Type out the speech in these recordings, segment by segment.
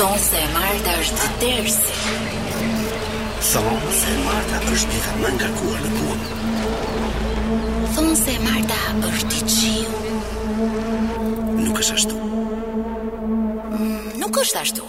Thonë se e marta është tersi. Thonë se e marta është dita më e ngarkuar në punë. Thonë se e marta është i qiu. Nuk është ashtu. Mm, nuk është ashtu.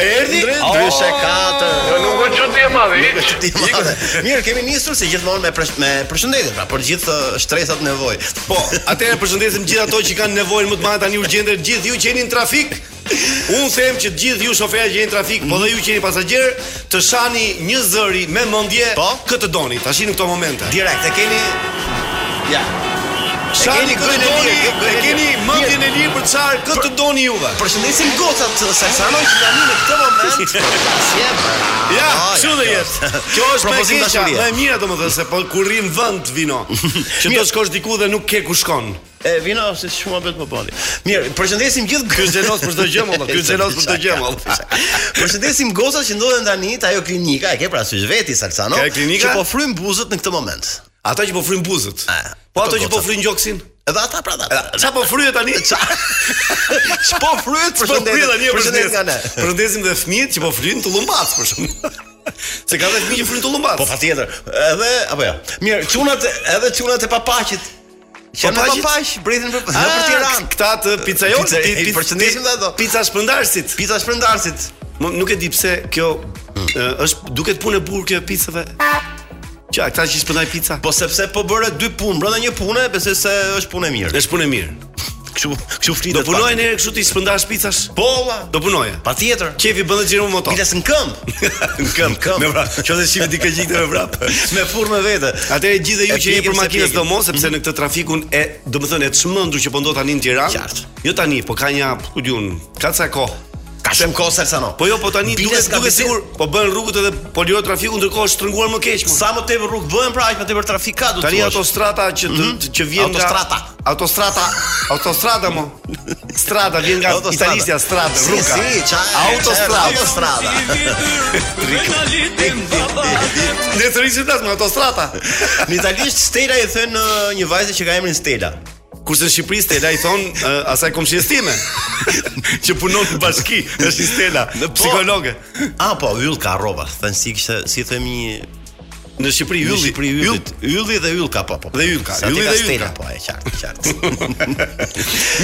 Erdhi Ndryshe oh! katër. Jo, nuk është çudi e madhe. Nuk është çudi e madhe. Mirë, kemi nisur si gjithmonë me përsh me përshëndetje pra, për gjithë uh, shtresat në nevojë. Po, atëherë përshëndesim gjithë ato që kanë nevojën më të madhe tani urgjente, gjithë ju që jeni në trafik. Unë them që të gjithë ju shoferë që jeni në trafik, po dhe ju që jeni pasagjerë, të shani një zëri me mendje po? kë të doni tash në këto momente. Direkt e keni Ja. Sa keni gojën e lirë, jo gojën e lirë. Keni mendjen e lirë për çfarë kë të doni juve. Përshëndesim gocat te Salsano që tani në këtë moment. Ja, ja, ç'u do jetë. Kjo është propozim dashurie. Më e mira domethënë se po kur rri në vend vërtet. Që do shkosh diku dhe nuk ke ku shkon. E vina se si shumë abet papali. Mirë, përshëndesim gjithë ky xheloz për çdo gjë, molla. Ky xheloz për çdo gjë, molla. Përshëndesim gocat që ndodhen tani te ajo klinika, e ke parasysh ti Salsano, Ka e klinika? që po fryjnë buzët në këtë moment. Ata që po fryjnë buzët. E, Po ato këto që po gocat. fryjnë gjoksin. Edhe ata pra ata. Ça po fryhet tani? Ça? Ç'po fryhet Po fryhet përshëndet. tani e Përshëndet përshëndesim. nga ne. Përshëndesim dhe fëmijët që po fryjnë tullumbace për shembull. Se ka dhe fëmijë që fryjnë tullumbace. Po patjetër. Edhe apo jo. Mirë, çunat edhe çunat e papaçit. Po pa pa pa, bredhin për për ah, Tiranë. Këta të pizzajot, pizza, përshëndesim dhe ato. Pizza shpërndarësit. Pizza shpërndarësit. Më, nuk e di pse kjo mm. më duket punë e bukur kjo e pizzave. Që ata që shpërndajnë pizza. Po sepse po bëre dy punë, brenda një pune, besoj se është punë e mirë. Është punë e mirë. Kështu, kështu flitet. Do punoje në kështu ti shpërndarës picash? Po, valla. Do punoja. Patjetër. Qejf i bën xhiro me motor. Picat në këmbë. Në këmbë, këmbë. Me vrap. Qoftë se çifi dikë gjikte me vrap. Me furrë me vete. Atëherë gjithë ju që jeni nëpër makina sidomos sepse mhm. në këtë trafikun e, domethënë e çmendur që po ndodh tani në Tiranë. Qartë. Jo tani, po ka një, ku di unë, ka ca kohë. Ka shumë kohë sa no. Po jo, po tani duket duket sikur po bëhen rrugët edhe po lirohet trafiku ndërkohë është shtrënguar më keq. Sa më tepër rrugë bëhen pra aq më tepër trafik ka do të. Tani autostrada që mhm. që vjen nga autostrada. Autostrada, autostrada mo. Strada vjen nga italishtja strada, si, rruga. Si, si, ça. Autostrada, autostrada. Ne të rrishim tash me autostrada. Në italisht Stella i thonë uh, një vajzë që ka emrin Stella. Kurse në Shqipëri Stella i thonë uh, asaj komshisë time që punon në bashki, është Stella, po. psikologe. Ah, po, yll ka rrova, thën si kishte, si themi Në Shqipëri ylli, në Shqipëri ylli, ylli dhe yll ka po, po. Dhe yll ka, ylli dhe yll ka po, e qartë, qartë.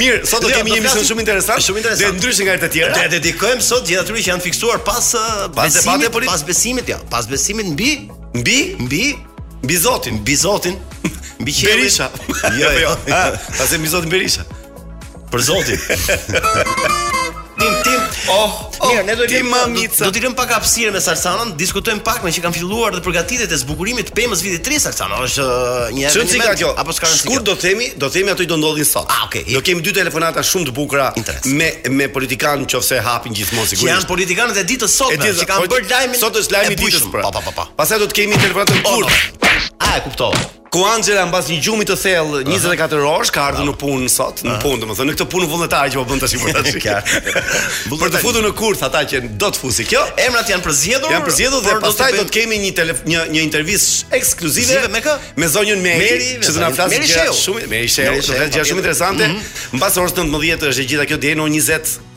Mirë, sot do kemi një emision shumë interesant. Shumë interesant. Dhe ndryshe nga ato të tjera. Ua dedikojmë sot gjithë atyre që janë fiksuar pas pas debatit politik, pas besimit, jo, pas besimit mbi mbi mbi mbi Zotin, mbi Zotin, mbi Berisha. Jo, jo. Pas mbi Zotin Berisha. Për zotin tim, tim. Oh, oh mirë, ne do të lëmë mamica. Do të lëmë pak hapësirë me Salsanon, diskutojmë pak me që kanë filluar dhe përgatitjet e zbukurimit të pemës Vitit të Ri Salsanon. Është uh, një herë. Çfarë ka kjo? Apo çka kanë? Kur do të themi, do të themi ato që do ndodhin sot. Ah, okay. Do kemi dy telefonata shumë të bukura me me politikanë nëse hapin gjithmonë sigurisht. Që janë politikanët e ditës sot, që kanë bërë lajmin. Sot është lajmi i ditës. Pra. Pa pa pa pa. Pastaj do të kemi telefonatën kurrë. Ah, e kuptova. Ku Anxhela mbas një gjumi të thellë 24 orësh ka ardhur në punë sot, në punë, domethënë në këtë punë vullnetare që po bën tash për tash. Për të futur në kurth ata që do të fusi kjo. Emrat janë përzgjedhur. Janë përzgjedhur dhe pastaj do të kemi një telef, një një intervistë ekskluzive me kë? Me zonjën Meri, që do na flasë gjëra shumë me Meri Shehu, që është gjëra shumë interesante. Mhm. Mbas orës 19 është e gjitha kjo deri në 20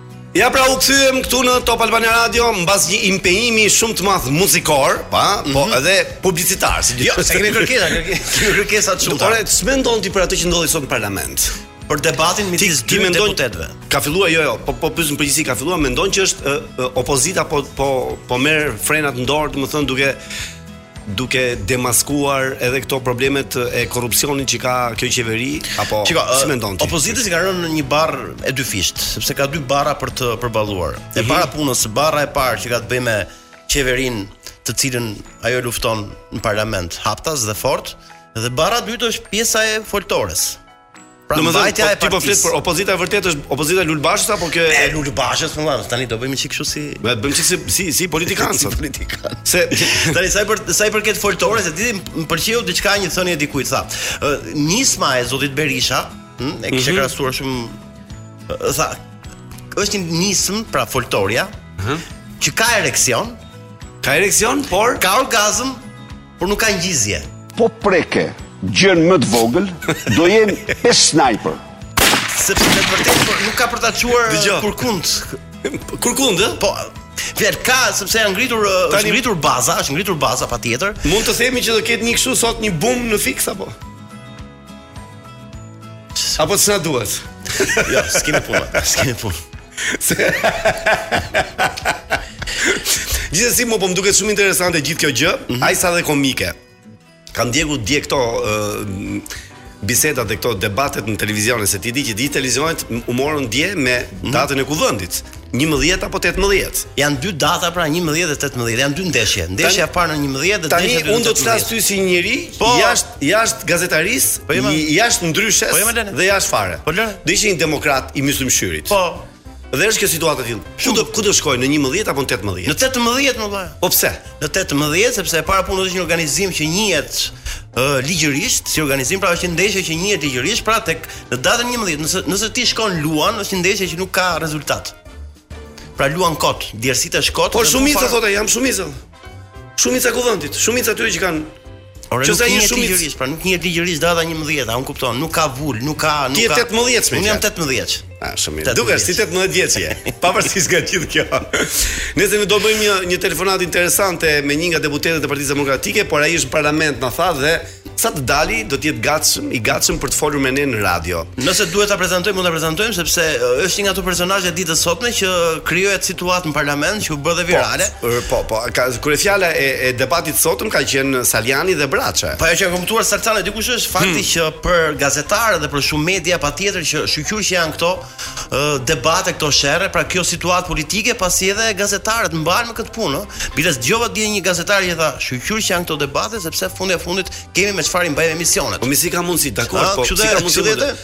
Ja pra u kthyem këtu në Top Albania Radio mbas një impenjimi shumë të madh muzikor, pa, mm -hmm. po mhm. edhe publicitar, siç dihet. Jo, se kemi kërkesa, kemi kërkesa të shumta. Ore, ç'mendon ti për atë që ndodhi sot në parlament? Për debatin midis dy deputetëve. Ka filluar jo jo, po po pyesim në përgjithësi ka filluar, mendon që është uh, opozita po po po merr frenat në dorë, domethënë duke duke demaskuar edhe këto problemet e korrupsionit që ka kjo qeveri apo Qiko, si mendon ti? Opozitës i ka rënë një barrë e dyfishtë, sepse ka dy barra për të përballuar. E mhm. para punës, barra e parë që ka të bëjë me qeverinë, të cilën ajo lufton në parlament, haptas dhe fort, dhe barra e dytë është pjesa e foltores. Pra domethënë, po, ti po flet për opozita e vërtetë është opozita e Lul Bashës apo kjo e Lul Bashës, domethënë, tani do bëjmë çik kështu si do të bëjmë çik si si si politikan, si politikan. Se tani sa i për sa i përket foltores, ti më pëlqeu diçka një thënie dikujt tha. Nisma e zotit Berisha, hm, e kishte mhm. krahasuar shumë tha, është një nismë pra foltorja, ëh, mhm. që ka ereksion, ka ereksion, por ka orgazm, Por nuk ka ngjizje. Po preke gjënë më të vogël, do jem pas si snajper. Sepse në të vërtetë po, nuk ka për ta çuar kurkund. Kurkund, ë? Po, Fjalë ka sepse janë ngritur është ngritur baza, është ngritur baza patjetër. Mund të themi që do ketë një kështu sot një bum në Fiks apo? Apo s'na duhet? Jo, s'kemi punë, s'kemi punë. Gjithsesi më po më duket shumë interesante gjithë kjo gjë, mm -hmm. aq sa dhe komike. Kam ndjekur dje këto uh, bisedat dhe këto debatet në televizion se ti di që dy televizionet u morën dje me mhm. datën e kuvendit. Njëmbëdhjetë apo tetëmbëdhjetë? Janë dy data pra njëmbëdhjetë dhe tetëmbëdhjetë, janë dy ndeshje. Ndeshja e parë në njëmbëdhjetë dhe ndeshja e dytë në tetëmbëdhjetë. Tani unë do të flas ty si një njeri po, jashtë jashtë gazetarisë, po, jo, jashtë Ndryshes po, jo, dhe jashtë fare. Po, jo. Do ishe një demokrat i Myslym Shyrit. Po. Dhe është kjo situatë e tillë. Ku do ku do shkoje në 11 apo në 18? Në 18 more vëlla. Po pse? Në 18 sepse e para punë është një organizim që njihet ë ligjërisht, si organizim pra është një ndeshje që njihet ligjërisht, pra tek Në datën 11, nëse nëse ti shkon luan, është një ndeshje që nuk ka rezultat. Pra luan kot, djersitesh kot. Po shumica thotë, jam shumica. Shumica e kuvendit, shumica e atyre që kanë Ore nuk njihet shumë ligjërisht, pra nuk njihet ligjërisht data 11, a më kupton, nuk ka vulë, nuk ka, nuk ka. Ti je 18 më. Unë jam 18. Ah, shumë mirë. Dukesh si 18 vjeç je. Pavarësisht nga gjithë kjo. Nëse ne do bëjmë një një telefonatë interesante me një nga deputetët e Partisë Demokratike, por ai është në parlament, na tha dhe Sa të dali, do të jetë gatshëm, i gatshëm për të folur me ne në radio. Nëse duhet ta prezantojmë, mund ta prezantojmë sepse është një nga ato personazhe të ditës sotme që krijohet situatë në parlament që u bë dhe po, virale. Po, po, po ka kryefjala e, e debatit sotëm kanë qenë Salianji dhe Braçe. Po ajo që kam kuptuar Salsano dikush është fakti hmm. që për gazetarët dhe për shumë media patjetër që shyqyr që janë këto, debate këto sherre, pra kjo situatë politike, pasi edhe gazetarët mbahen me këtë punë. Bile dëgjova dje një gazetar që tha, "Shyqyr që janë këto debate sepse fundi e fundit kemi me çfarë i mbajmë emisionet." Po mirë si ka mundsi, dakor, po si ka mundsi vetë?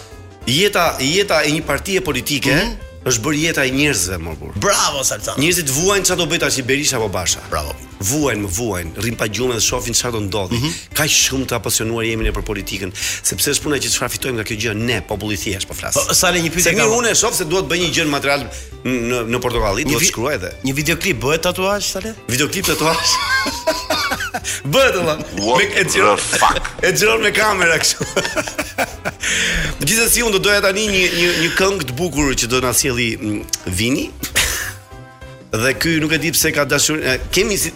Jeta, jeta e një partie politike mm -hmm. është bërë jeta e njerëzve more burr. Bravo Salsan. Njerëzit vuajnë çfarë do bëj tash Berisha apo Basha. Bravo. vuajnë, mo vuajnë, rrinë pa gjumë dhe shohin çfarë do ndodhi. Mm -hmm. Kaq shumë të apasionuar jemi ne për politikën, sepse është puna që çfarë fitojmë nga kjo gjë ne, populli thjesht po flas. Po, sa le një pyetje kam. Se unë e shoh se duhet bëj një një material në në Portokalli, duhet shkruaj edhe. Një videoklip bëhet tatuazh sa le? Videoklip tatuazh. Bëhet valla. Me e xhiru. E xhiron me kamera kështu. Gjithsesi unë do doja tani një një një këngë të bukur që do na sjelli mm, Vini. Dhe ky nuk e di pse ka dashurinë. E, Kemi si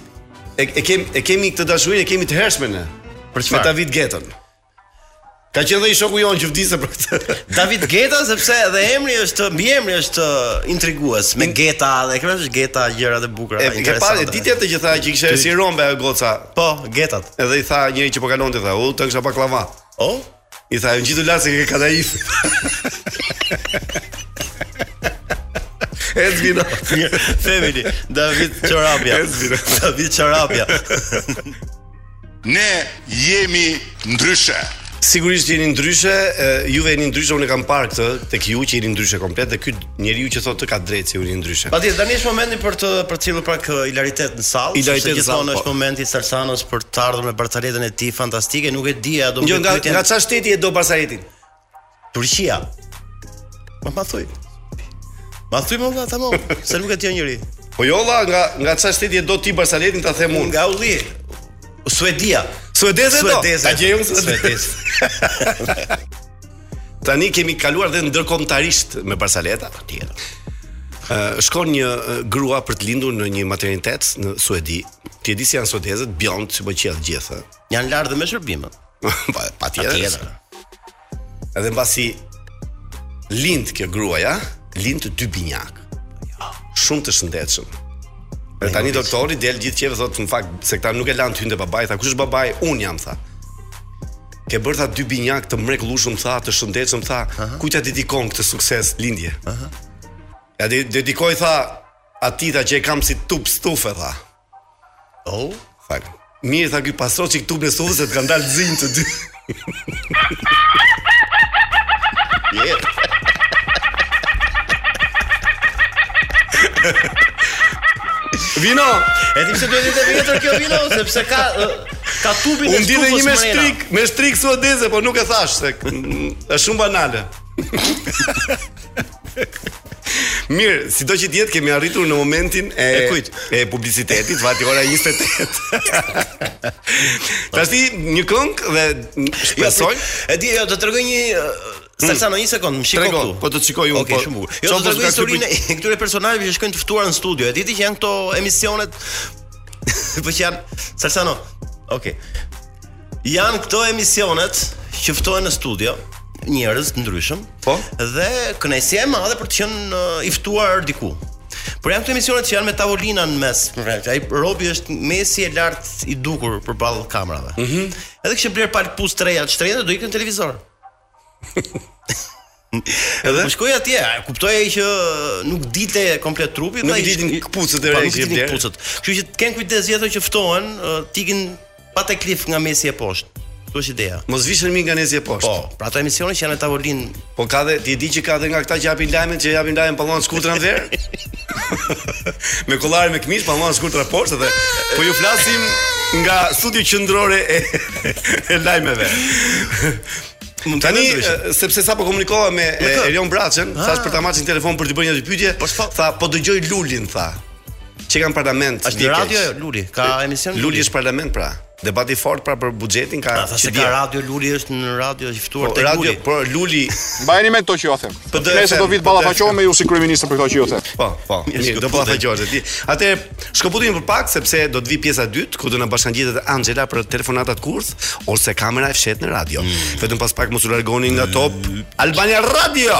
e, e kemi e kemi këtë dashurinë, e kemi të hershme ne. Për çfarë? Me David Getën. Ka qenë dhe i shoku jonë që vdiste për këtë David Geta sepse edhe emri është mbiemri është uh, intrigues me Geta dhe kjo është Geta gjëra të bukura. E ke parë e di ti atë që tha që kishte si rombe ajo goca. Po, Getat. Edhe i tha njëri që po kalonte tha, "U të kisha bakllava." O? I tha, "Gjithë të lesh e ke kadaif." Edvino. Femini, David Çorapja. Edvino. David Çorapja. ne jemi ndryshe. Sigurisht jeni ndryshe, juve jeni ndryshe, unë e kam parë këtë tek ju që jeni ndryshe komplet dhe ky Njeriu që thotë ka të drejtë si unë jeni ndryshe. Patjetër, tani është momenti për të përcjellë pak ilaritet në sallë. Ilaritet në sallë. Është po. momenti i Salsanos për të ardhur me barsaletën e tij fantastike, nuk e di a do të bëjë. Nga nga çfarë shteti e do barsaletën? Turqia. Ma pa thuj. Ma thuj më ngadalë mo, se nuk e di njeri. Po jo la, nga, nga ça shteti e do ti barsaletën ta them unë. Nga ulli. Suedia. Suedeze do. Suedeze. Ta gjejmë Suedeze. Tani kemi kaluar dhe ndërkombëtarisht me barsaleta. Patjetër. Uh, shkon një uh, grua për të lindur në një maternitet në Suedi. Ti e di si janë suedezët, bjond, sy bojëqielli gjithë. Janë lart dhe me shërbim. pa patjetër. Edhe mbasi lind kjo gruaja, lindi dy binjakë. Jo. Shumë të shëndetshëm. Dhe tani doktori del gjithë qejf e thotë në fakt se këta nuk e lanë të hynte babai, tha kush është babai? Unë jam tha. Ke bërë tha dy binjakë të mrekullueshëm tha, të shëndetshëm tha. Kujt ia dedikon këtë sukses lindje? Aha. Ia de dedikoj tha atij tha që e kam si tub stufe tha. Oh, fal. Mirë tha ky pastro çik tubin e stufës se të kanë dalë zinj të dy. Yeah. Vino, e di pse duhet të vijë te kjo vino, sepse ka Ka tubin e stufës mrena. Unë di një me shtrigë, me shtrigë suedeze, po nuk e thashë se është shumë banale. Mirë, sido që të jetë kemi arritur në momentin e, e, kujt? e publicitetit, vajti ora 28. Ta shti një këngë dhe shpesoj. Jo, e di, jo, të tregoj një... Hmm. Salsano, një sekond, më shiko këtu. Po të shikoj unë. Okej, okay, po. shumë bukur. Jo, do të tregoj historinë e këtyre personazheve që shkojnë të ftuar në studio. E di ti që janë këto emisionet po që janë Salsano. Okej. Okay. Janë këto emisionet që ftohen në studio njerëz të ndryshëm. Po. Dhe kënaqësia e madhe për të qenë uh, i ftuar diku. Por janë këto emisionet që janë me tavolina në mes. Ai robi është mesi e lart, i dukur përballë kamerave. Mhm. Mm Edhe kishte blerë palë këpucë të reja të shtrenjta do ikën në televizor. Edhe mbasi shkoi atje, e kuptoi ai që nuk dilte komplet trupi, nuk dilnin këpucët e, po, reja që bleu. Këpucët. Kështu që të kenë kujdes gjithë ata që ftohen, të ikin pa te klif nga mesi e poshtë. Kjo është ideja. Mos vishen më nga mesi e poshtë. Po, pra ato emisione që janë në tavolinë. Po ka dhe ti e di që ka dhe nga këta që japin lajmet, që japin lajmin pantallona shkurtra në verë. me kollare me këmishë, pantallona shkurtra poshtë dhe po ju flasim nga studio qendrore e, e lajmeve. Mund tani sepse sapo komunikova me Erion Braçen, ah. thashë për ta marrë telefon për të bërë një pyetje, po tha po dëgjoj Lulin tha. Se kanë parlament. Është radio Luli, ka emision Luli është parlament pra. Debat i fortë pra për buxhetin ka pra, se ka radio Luli është në radio i ftuar po, tek radio, Luli. Po Luli mbajeni me këto që ju them. Po nëse do vi të ballafaqohem me ju si kryeminist për këto që ju them. Po, po. Mirë, do ballafaqohesh ti. Atëherë shkëputemi për pak sepse do të vi pjesa e dytë ku do na bashkangjitet Anxhela për telefonatat kurth ose kamera e fshehtë në radio. Mm. Vetëm pas pak mos u largoni nga Top Albania Radio.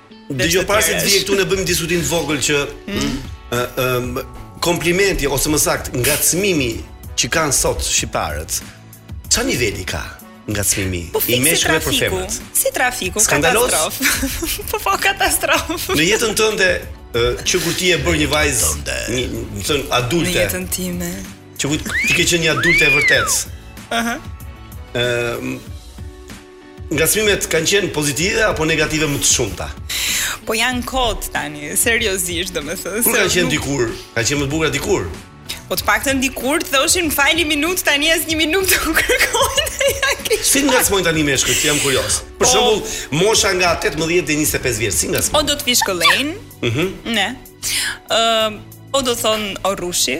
Dëgjo para se të vije këtu ne bëjmë diskutim të vogël që mm. ë ë komplimenti ose më saktë ngacmimi që kanë sot shqiptarët. Ça niveli ka ngacmimi po, i meshkujve për femrat. Si trafiku, Skandalos? katastrofë. po po katastrofë. Në jetën tënde që kur ti je bërë një vajzë, një, më thon adulte. Në jetën time. Që kur ti ke qenë një adulte e vërtetë. Aha. Ëm Ngacmimet kanë qenë pozitive apo negative më të shumta? Po janë kot tani, seriozisht, domethënë. Kur kanë qenë dikur? Kanë qenë më të bukura dikur? Po të paktën dikur të thoshin fali minutë tani as një minutë nuk kërkojnë. Si ngacmojnë tani meshkujt, jam kurioz. Për po. shembull, mosha nga 18 deri 25 vjeç, si ngacmojnë? O do të fishkëllejnë? Mhm. Ne. Ëm, o do thon o rrushi?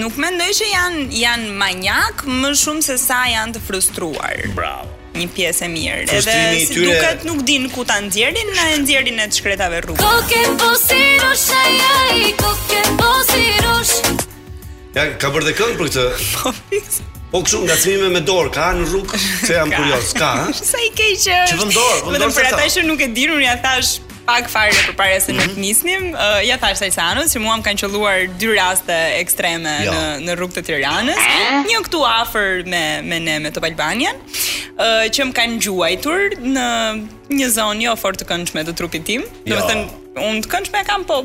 Nuk mendoj që janë janë manjak më shumë se sa janë të frustruar. Bravo. Një pjesë e mirë. Frustrimi Edhe, i tyre. Si duket nuk dinë ku ta nxjerrin, na e nxjerrin ne të shkretave rrugës. Koke po si rosh ai ai, koke po si rosh. Ja, ka bërë dhe këngë për këtë. Po, Po kështu ngacmime me dorë, ka në rrugë, se jam kurioz, ka. Sa i keq është. Që vën dorë, vën dorë. Vetëm për ata që nuk e dinë, unë ia thashë pak fare përpara se ne të mhm. nisnim, uh, ia thashë Sajsanës që mua më kanë qelluar dy raste ekstreme jo. në në rrugë të Tiranës, një këtu afër me me ne me Top Albanian, uh, që më kanë gjuajtur në një zonë jo fort të këndshme të trupit tim. Jo. Domethënë, unë të këndshme e kam po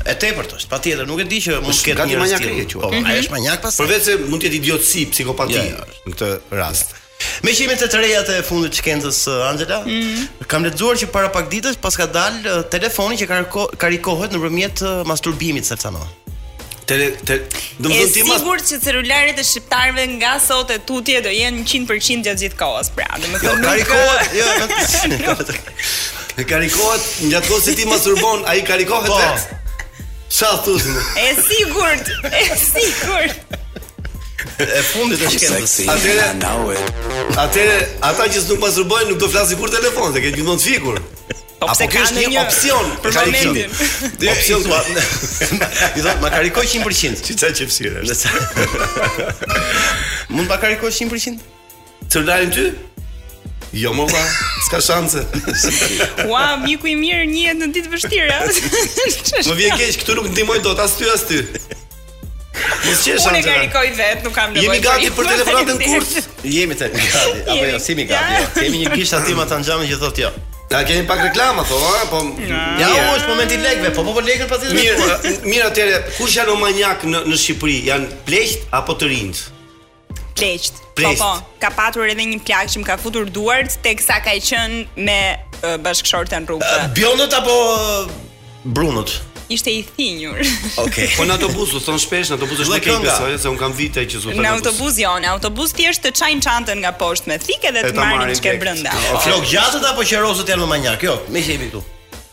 E tepërt është, patjetër, nuk e di që mund të ketë një manjak e quhet. Po, ai mhm. është manjak pas. Përveç se mund të jetë idiotësi, psikopati në këtë rast. Meqë jemi te të rejat e fundit të shkencës, uh, Anxhela, mm -hmm. kam lexuar që para pak ditësh paska dalë uh, telefoni që kariko, karikohet nëpërmjet uh, masturbimit, se të Tele, te, ma... e sigurt që celularet e shqiptarëve nga sot e tutje do jenë 100% gjatë gjithë kohës, pra. Domethënë jo, nuk karikohet, jo. E karikohet gjatë kohës që ti masturbon, ai karikohet po. vetë. Ça thotë? E sigurt, e sigurt. E fundit e shkencës. Atëherë, atëherë, ata që nuk masturbojnë nuk do flasin kurrë në telefon, se e ke gjithmonë të fikur. Po pse ka një, një opsion për momentin? Dhe opsion thua. I thotë, ma kariko 100%. Çica çepsirë. Mund ta karikoj 100%? Të lajnë ty? Jo më pa, s'ka shanse. Ua, miku i mirë njihet në ditë të vështira. Më vjen keq këtu nuk ndihmoj dot as ty as ty. Mos qesh Unë karikoj vetë, nuk kam nevojë. Jemi gati për telefonatën kurth. Jemi tek gati. Apo jo, s'jemi gati. Jo. Kemi një gisht aty matanë xhamit që thotë jo. A kemi pak reklama thonë, a? Po ja u është momenti i lekëve, po po po lekët pas ditës. Mirë, mirë atëherë, kush janë më manjak në në Shqipëri? Janë pleqt apo të rinjtë? Pleqt. Po po, ka patur edhe një plak që më ka futur duart teksa ka qenë me bashkëshorten në rrugë. Bjondët apo brunët? ishte i thinjur. Okej. Okay. Po në autobus, u thonë shpesh në autobus është më keq besoj se un kam vite që zotën. Në autobus jo, në autobus thjesht të çajnë çantën nga poshtë me thikë dhe të marrin çka brenda. Flokëgjatët apo qerosët janë më manjak? Jo, meqë jemi këtu.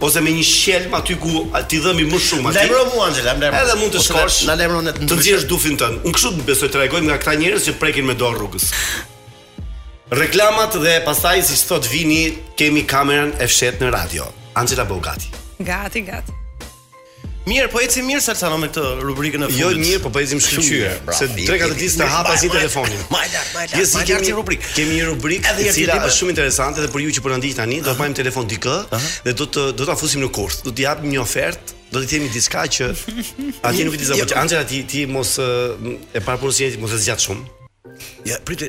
Ose me një shqelm aty ku t'i dhëmbë më shumë aty. Lajmëro mua Anxhela, lajmëro. Edhe mund të shkosh. Na lajmëro ne të nxjerrësh dufin tënd. Unë kështu besoj i largojmë nga këta njerëz që prekin me dorë rrugës. Reklamat dhe pastaj siç thotë Vini, kemi kamerën e fshehtë në radio. Anxhela bëhu gati. Gati, gati. Mirë, po ecim mirë Salsano me këtë rubrikën e fundit. Jo mirë, po po ecim shkëlqyer. Se 3-4 ditë të hapa si telefonin. Më lart, më lart. Gjithsesi kemi një rubrikë. Kemi një rubrikë e cila është shumë interesante dhe për ju që po na ndiqni tani, do të marrim në telefon dikë dhe do të do ta fusim në kurth. Do t'i japim një ofertë do t'i themi diçka që aty nuk e di sa po. Jo. Anxhela ti ti mos e parë punën si mos e zgjat shumë. Ja, prit.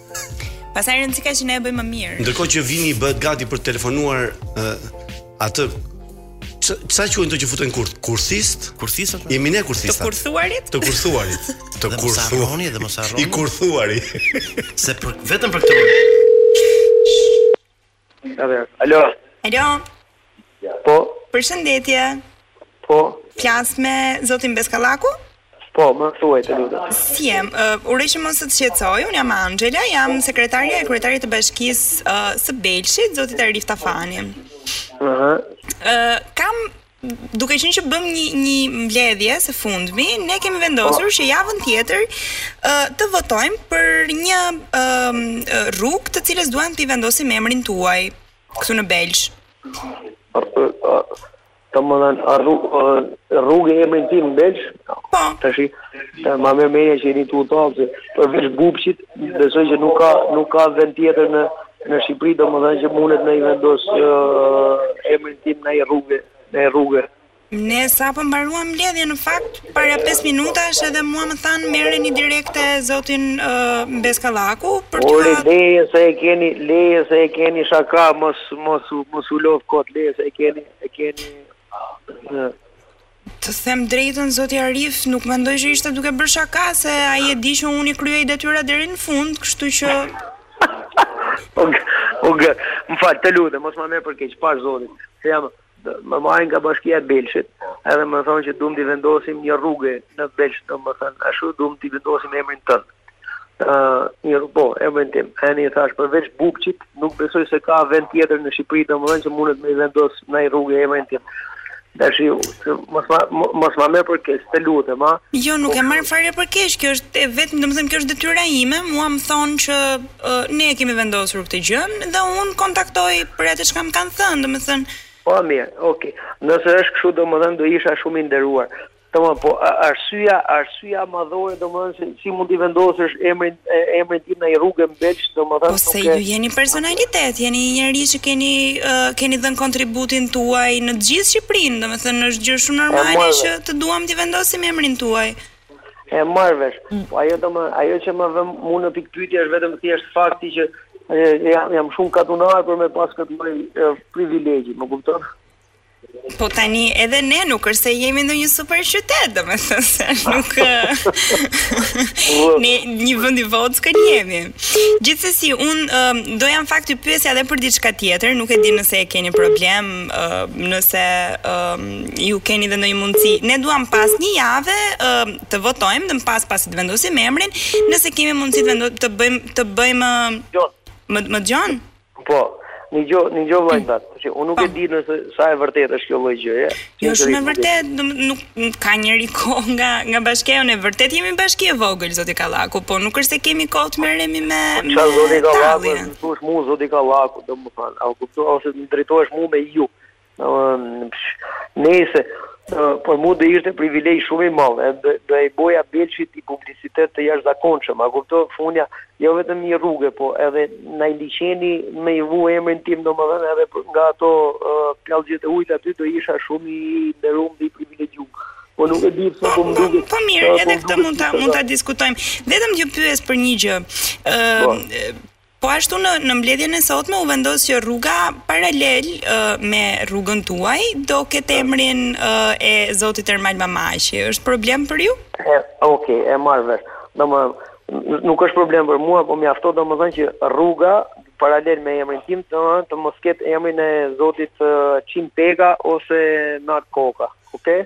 Pastaj rëndësi ka që ne e bëjmë më mirë. Ndërkohë që Vini bëhet gati për të telefonuar uh, atë Ça quhen ato që futen në kurth? Kurthist? Kurthist apo? Jemi ne kurthistët. Të kurthuarit? Të kurthuarit. Të kurthuani dhe mos harroni. I kurthuari. Se për vetëm për këtë. Alo. Alo. Po. Përshëndetje. Po. Flas me zotin Bes Kallaku? Po, më thuaj të lutem. Si jeni? Uh, Uroj që mos të shqetësoj. Unë jam Anxhela, jam sekretarja e kryetarit të bashkisë uh, së Belshit, zotit Arif Tafani. Ëh. Uh -huh. uh, kam Duke qenë që bëmë një mbledhje së fundmi, ne kemi vendosur po. që javën tjetër uh, të votojmë për një uh, rrugë të cilës duam t'i vendosim emrin tuaj këtu në Belsh. Domethënë rrugë me emrin tim në Belsh? Po. Tashi, Ë ma merr mendja që jeni tu tall se, përveç Bubqit, besoj që nuk ka nuk ka vend tjetër në në Shqipëri domethënë që mundet me i vendos ë emrin tim në një rruge, në një rruge. Ne sapo mbaruam mbledhjen në fakt para pesë minutash edhe mua më thanë merreni direkte zotin Bes Kallaku për t'ua Ore lëre se e keni, lëre se e keni shaka, mos mos mos u lodh kot, lëre se e keni, e keni Të them drejtën zoti Arif, nuk mendoj që ishte duke bërë shaka se ai e di që unë i kryej detyrat deri në fund, kështu që Ug, ug, më fal, të lutem, mos ma merr për keq, pash zotin, se jam më marrin nga bashkia e Belshit, edhe më thonë që duam të vendosim një rrugë në Belsh, domethënë ashtu duam të vendosim emrin tënd. Mirë po, emrin tim. Ani i thash përveç Bubqit, nuk besoj se ka vend tjetër në Shqipëri domethënë që mundet me i vendos naj rrugë emrin tim. Dashi, mos ma mos ma merr për keq, të lutem, a? Jo, nuk e marr fare për keq, kjo është e vetmja, domethënë kjo është detyra ime, mua më thonë që uh, ne e kemi vendosur këtë gjë dhe un kontaktoj për atë çka më kanë thënë, domethënë Po mirë, okay. Nëse është kështu, domethënë do isha shumë i nderuar. Tamam, po arsyeja, arsyeja madhore domethënë se si mund t'i vendosësh emrin e emrin tim në një rrugë në Belsh, domethënë po se ju jeni personalitet, jeni një njeri që keni uh, keni dhënë kontributin tuaj në të gjithë Shqipërinë, domethënë është gjë shumë normale që të duam të vendosim emrin tuaj. E marr vesh. Mm. Po ajo domë, ajo që më vë mua në pikëpyetje është vetëm thjesht fakti që jam, jam shumë katunar për me pas këtë lloj privilegji, më kupton? Po tani edhe ne nuk është se jemi ndonjë super qytet, domethënë se nuk... ne një vend i vogël jemi. Gjithsesi, unë um, doja në fakt t'ju pyesja dhe për diçka tjetër, nuk e di nëse e keni problem, uh, nëse um, ju keni dhe ndonjë mundësi. Ne duam pas një jave um, të votojmë, dhe më pas pasi të vendosim emrin, nëse kemi mundësi të, vendo, të bëjmë... Të bëjmë uh, më, më dëgjon? Po, nigjoj, nigjoj vllai ndat, tash unë nuk e po. di nëse sa e vërtetë është kjo lloj gjëje. Jo shumë e vërtetë, nuk nuk ka njeri kohë nga nga bashkia, ne, vërtet jemi bashki e vogël zoti Kallaku, po nuk është se kemi kohë të merremi me po, çfarë zoti Kallaku, më thosh mua zoti Kallaku, domethënë, a kupton ose më drejtohesh mua me ju. Nëse për mua do ishte privilegj shumë i madh, do do i boja Belshit i publicitet të jashtëzakonshëm, a kupton fundja, jo vetëm një rrugë, po edhe naj liqeni me i vu emrin tim domethënë edhe për, nga ato uh, pellgjet e ujit aty do isha shumë i nderum dhe i privilegjum. Po nuk e di pse po më duket. Po, po mirë, po, edhe këtë mund ta mund ta diskutojmë. Vetëm ju pyes për një gjë. Ëh, uh, Po ashtu në në mbledhjen e sotme u vendos që rruga paralel me rrugën tuaj do ketë emrin e zotit Ermal Mamaqi. Është problem për ju? E, okay, e marr vesh. Domethënë nuk është problem për mua, po mjafton domethënë që rruga paralel me emrin tim, domethënë të mos ketë emrin e zotit Çim Peka ose Nard Ndoka. Okay?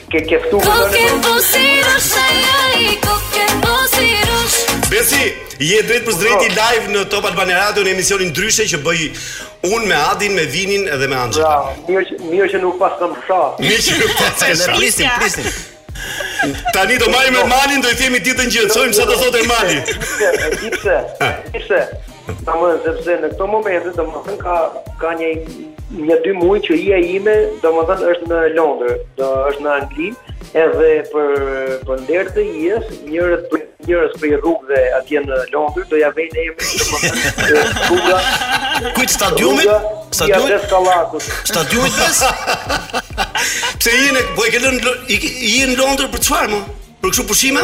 Ke ke ftu me dalë për Besi, je drejtpërdrejt po, live në Top Albania Radio në emisionin ndryshe që bëj unë me Adin, me Vinin edhe me Anxhelën. Bravo, mirë që mirë që nuk paskam sha. Mirë që nuk paskam sha. Prisni, prisni. Tani do marrim Ermalin, do i themi ditën që çojmë sa do thotë Ermali. Dipse. Dipse. Domethënë sepse në këto momente domethënë ka, ka një, një dy mujë që e imja domethënë është në Londër, dhe është në Angli, edhe për, për nder të asaj, njërës, njërës prej rrugëve atje në Londër, do ia vejnë emrin domethënë rruga... Kujt, stadiumit? Stadiumit? Ja dhe Stadiumit pes? Pse i në, po i ke lënë, i, i në Londër për çfarë më? Për kështu pushime?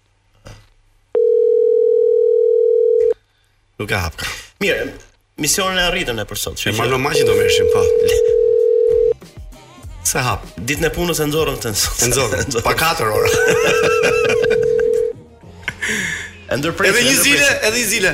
Nuk e hapka. Mirë, misionin e arritëm ne për sot. Që marrë maqin do merrshim pa. Po. S'e hap? Ditën e punës e nxorëm këtë. E nxorëm pa 4 orë. Edhe një zile, edhe një zile.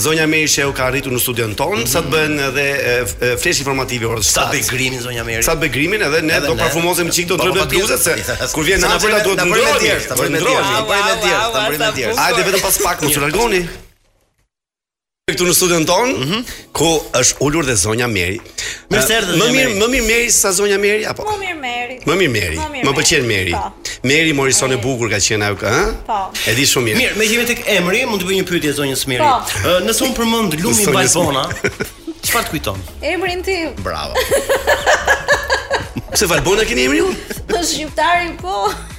Zonja Meri Shehu ka arritur në studion tonë, mm -hmm. sa të bëhen edhe flesh informativ i orës 7. Sa të bëjë grimin zonja Meri. Sa të bëjë grimin edhe ne do parfumosemi çik do ndërrojmë bluzat se kur vjen na bëra duhet të ndrohemi deri, ta bëjmë deri, ta bëjmë deri, ta bëjmë deri. Hajde vetëm pas pak mos u largoni. Këtu në studion tonë, mm -hmm. ku është ulur dhe zonja Meri. Mirë se erdhe. Më mirë, më mirë Meri sa zonja Meri apo? Më mirë Meri. Më mirë Meri. Më pëlqen Meri. Po. Meri Morison e bukur ka qenë ajo, ëh? Po. E di shumë mirë. Mirë, meqë jemi tek emri, mund të bëj një pyetje zonjës Meri. Po. Nëse unë përmend lumin Valbona, çfarë të kujton? Emrin tim. Bravo. Pse Valbona keni emrin? Po shqiptari po.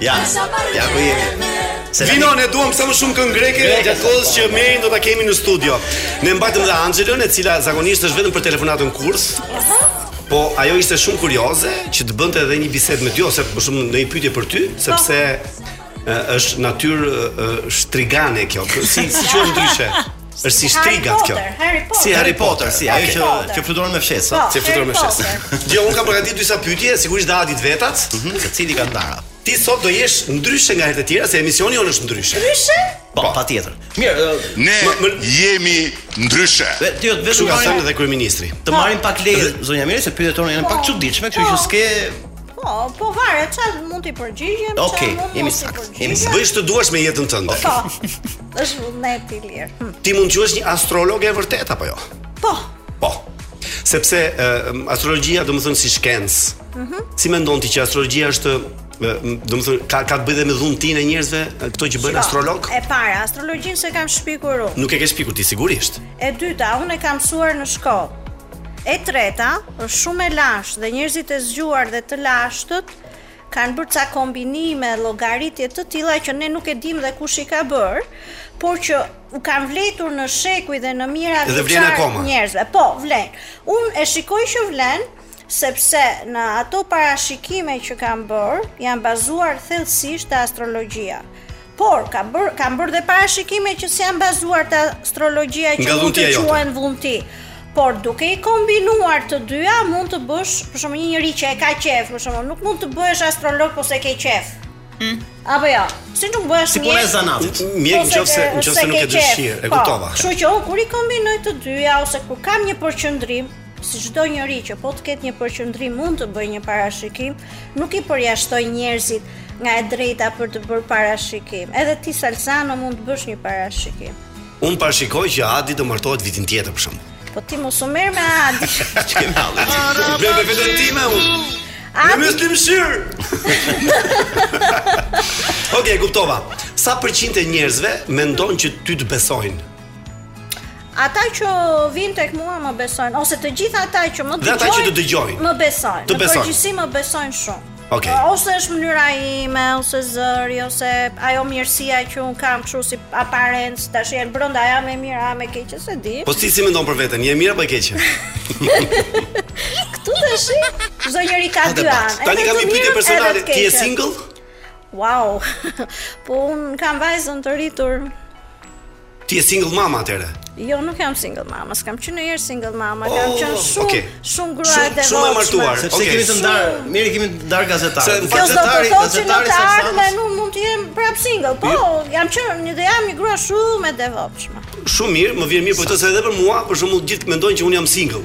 Ja, ja ku jemi. Se Vino ne duam sa më shumë këngë greke gjatë kohës që Merin do ta kemi në studio. Ne mbajtëm dhe Anxhelën, e cila zakonisht është vetëm për telefonatën kurth. Po ajo ishte shumë kurioze që të bënte edhe një bisedë me ty ose më shumë ndonjë pyetje për ty, po. sepse është natyrë shtrigane kjo. Si si quhet ndryshe? Është si shtrigat kjo. Si Harry Potter, si ajo që që fluturon me fshesë, po, si fluturon me fshesë. Dhe unë kam përgatitur disa pyetje, sigurisht dhe Adi të vetat, mhm. secili ka ndarë. Ti sot do jesh ndryshe nga herët e tjera se emisioni jonë është ndryshe. Ndryshe? Po, po. patjetër. Mirë, ne jemi ndryshe. Ti vetë vetë na ka thënë dhe kryeministri. Të po. marrim pak leje zonja Meri se pyetjet tona janë pak po. çuditshme, kështu që s'ke Po, po varet çfarë mund të përgjigjem, çfarë mund të përgjigjem. Okej, je mysafire. Je mysafire. Bëj ç'të duash me jetën tënde. Po. Është vullnet i lirë. Hm. Ti mund të quhesh një astrologe e vërtetë apo jo? Po. Po. Sepse uh, astrologjia domethënë si shkencë. Mhm. Uh -huh. Si mendon ti që astrologjia është domethënë ka ka të bëjë me dhuntinë e njerëzve këto që bëjnë astrolog? E para, astrologjinë s'e kam shpikur unë. Nuk e ke shpikur ti sigurisht. E dyta, unë e kam mësuar në shkollë. E treta, është shumë e lashtë dhe njerëzit e zgjuar dhe të lashtët Kanë bërë ca kombinime, llogaritje të tilla që ne nuk e dimë dhe kush i ka bërë, por që u kanë vlejtur në shekuj dhe në mijëravjeçarë. Edhe vlen akoma. njerëzve. Po, vlen. Unë e shikoj që vlen, sepse në ato parashikime që kam bërë, janë bazuar thellësisht te astrologjia. Por, kam bërë, kam bërë dhe parashikime që s'janë bazuar te astrologjia që Nga mund të quhen dhunti. Por duke i kombinuar të dyja mund të bësh, për shembull një njeri që e ka qejf, për shembull, nuk mund të bëhesh astrolog po s'e ke qejf. Mm. Apo jo. Si nuk bëhesh si mjek. Si zanatit. Mjek po nëse nëse nuk e dëshiron, po, kuptova. Kështu që unë kur i kombinoj të dyja ose kur kam një përqendrim, Si çdo njeri që po të ketë një përqendrim mund të bëjë një parashikim, nuk i përjashtoj njerëzit nga e drejta për të bërë parashikim. Edhe ti Salsano mund të bësh një parashikim. Un parashikoj që Adi do martohet vitin tjetër për shembull. Po ti mos u merr me Adin. Ç'ke ndalë? Blen me veten time un. Adi... Në mes të mëshir. Okej, okay, kuptova. Sa përqind e njerëzve mendon që ty të besojnë? Ata që vin tek mua më besojnë ose të gjithë ata që më dëgjojnë. Ata që të dëgjojnë. Më besojnë. Të besojnë. Përgjithësi më besojnë shumë. Okej. Okay. Ose është mënyra ime ose zëri ose ajo mirësia që un kam kështu si aparencë, tash jam brenda jam e mirë, jam e keqe s'e di. Po si si mendon për veten, je e mirë apo e keqe? Ktu tash çdo njeri ka dy anë. Tani kam një pyetje personale, ti je single? Wow. po un kam vajzën të rritur. Ti je single mama atëhere? Jo, nuk jam single mama, s'kam qenë njëherë single mama, oh, kam qenë shumë okay. shumë grua e devotshme. Shumë e martuar, sepse okay. kemi të ndar, mirë kemi të ndar gazetarë. Se gazetari, gazetari sa sa. Unë nuk mund të jem prap single, po jo. kam qenë një dhe jam një grua shumë e devotshme. Shumë mirë, më vjen mirë, po se edhe për mua, për shembull gjithë mendojnë që unë jam single.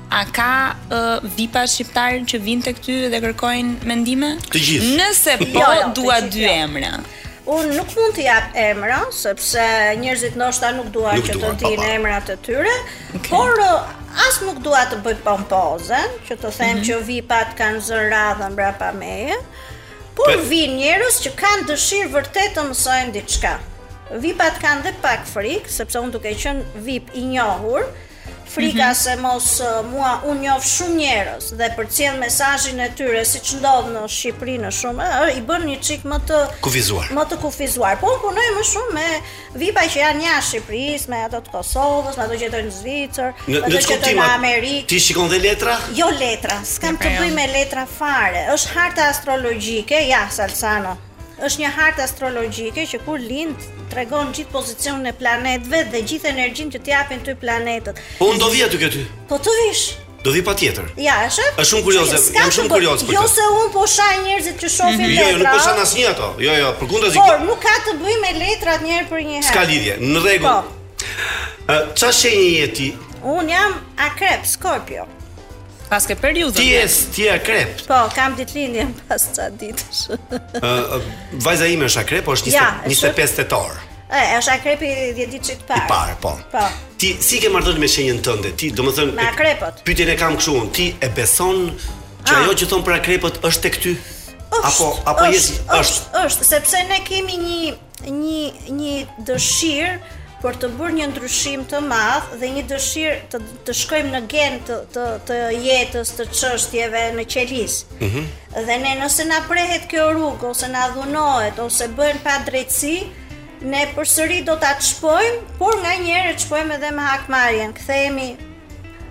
A ka uh, vipa shqiptarë që vinë tek ty dhe kërkojnë mendime? Të gjithë. Nëse po, jo, jo, dua dy jo. emra. Unë nuk mund të jap emra sepse njerëzit ndoshta nuk duan që të dinë emrat e tyre, okay. por as nuk dua të bëj pompozen, që të them mm -hmm. që vipat kanë zënë radhën brapa meje. Por Pe... vin njerëz që kanë dëshirë vërtet të mësojnë diçka. Vipat kanë dhe pak frikë, sepse unë duke qenë vip i njohur, Frika se mos mua un njoh shumë njerëz dhe përcjell mesazhin e tyre siç ndodh në Shqipëri në shumë, ë, i bën një çik më të Kufizuar. më të kufizuar. Po unë punoj më shumë me VIP-a që janë jashtë Shqipërisë, me ato të Kosovës, me ato që jetojnë në Zvicër, Në me në ato që jetojnë ç'kuptim? në a- Amerikë. Ti shikon dhe letra? Jo letra, s'kam të bëj me letra fare. Është harta astrologjike, ja Salsano, Është një hartë astrologjike që kur lind tregon gjithë pozicionin e planetëve dhe gjithë energjinë që t'japin ty planetët. Po unë do vi aty këty. Po të vish. Do vi patjetër. Ja, e shef? Është shumë kurioze, jam shumë kurioz për jo. Jo se un po shaj njerëzit që shohin mm -hmm. letra. Jo, nuk po shaj asnjë ato. Jo, jo, përkundazi. Por nuk ka të bëjë me letrat një herë për një herë. S'ka lidhje. Në rregull. Po. Çfarë shenje je ti? Un jam Akrep, Scorpio. Paske periudhën. Ti je ti je akrep. Po, kam ditëlindje pas ca ditësh. Ë vajza ime është akrep, po është 25 tetor. Ë, është akrepi 10 ditëshit parë. Parë, po. Po. Ti si e ke marrëdhënien me shenjën tënde? Ti, domethënë, me akrepët. Pyetjen e kam kështu unë, ti e beson që ah. ajo që thon për akrepët është tek ty? Apo apo je është është sepse ne kemi një një një dëshirë për të bërë një ndryshim të madh dhe një dëshirë të të shkojmë në gen të të, të jetës, të çështjeve në qeliz. Ëh. Mm -hmm. Dhe ne nëse na prehet kjo rrugë ose na dhunohet ose bëhen padrejtësi, ne përsëri do ta shpojmë, por nganjëherë shpojmë edhe me hakmarrjen. Kthehemi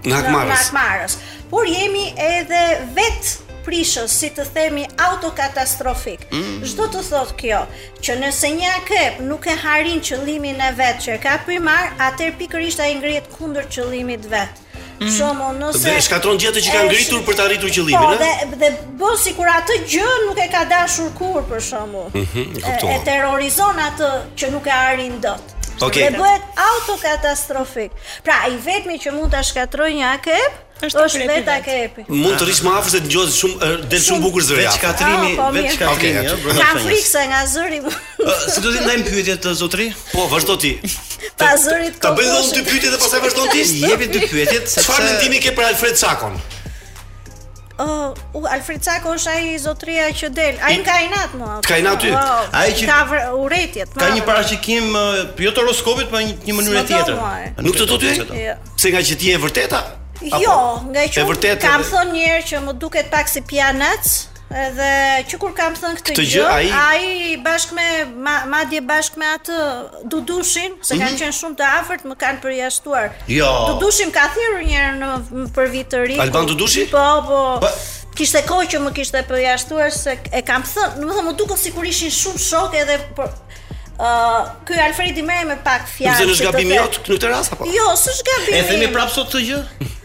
Në hakmarrës. Në hakmarrës. Por jemi edhe vetëprishës, si të themi, autokatastrofik. Mm. Ç'do të thotë kjo, që nëse një akrep nuk e arrin qëllimin e vet që e ka primar, atëherë pikërisht ai ngrihet kundër qëllimit vet. Mm. Shembull, nëse... Dhe shkatërron gjithë atë që ka ngritur për të arritur qëllimin, po, dhe, dhe bën sikur atë gjë nuk e ka dashur kurrë, për shembull. Mm -hmm, e, e terrorizon atë që nuk e arrin dot. Okay. Dhe bëhet autokatastrofik. Pra, i vetmi që mund ta shkatërrojë një akrep është është vetë akrepi. Mund të rrish më afër se dëgjohet shumë del shumë bukur zëri. Vetëshkatërrimi, ah, po, vetëshkatërrimi, ëh, bën. Ka frikë se nga zëri. Si do të ndajmë pyetjet të zotri? Po, vazhdo ti. Pa zërit të. Ta bëj dhe un dy pyetje dhe pastaj vazhdon ti. Jepi dy pyetjet sepse Çfarë mendimi ke për Alfred Cakon? Oh, u uh, Alfred Cako është ai zotria që del. Ai ka inat mua. Ka inat ty. Ai që ka urrejtjet. Ka një parashikim jo të horoskopit, por një mënyrë tjetër. Nuk të do ty? Jo. Pse ngaqë ti je e vërteta? Jo, ngaqë vërtetë, kam thënë një herë që më duket pak si pijanec, edhe që kur kam thënë këtë gjë, ai bashkë me madje bashkë me atë Dudushin, se kanë qenë shumë të afërt, më kanë përjashtuar. Jo. Dudushi më ka thirrur një herë nëpër vit të ri. Alban Dudushi? Po, po. Po. Kishte kohë që më kishte përjashtuar se e kam thënë, domethënë më duken sikur ishin shumë shokë edhe por ë ky Alfredi më me pak fjalë. Nuk është gabim jot në këtë rast apo? Jo, s'është gabim. E themi prapë sot këtë gjë?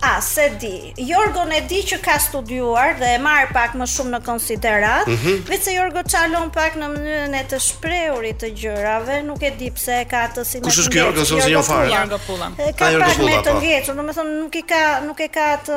Ah, se di. Jorgon e di që ka studiuar dhe e marr pak më shumë në konsideratë, mm -hmm. veçse Jorgo çalon pak në mënyrën e të shprehurit të gjërave, nuk e di pse ka atë si Kush është Jorgo, se unë jam fare. Jorgo Pulla. Ka pak me të po. ngecur, domethënë nuk i ka, nuk e ka atë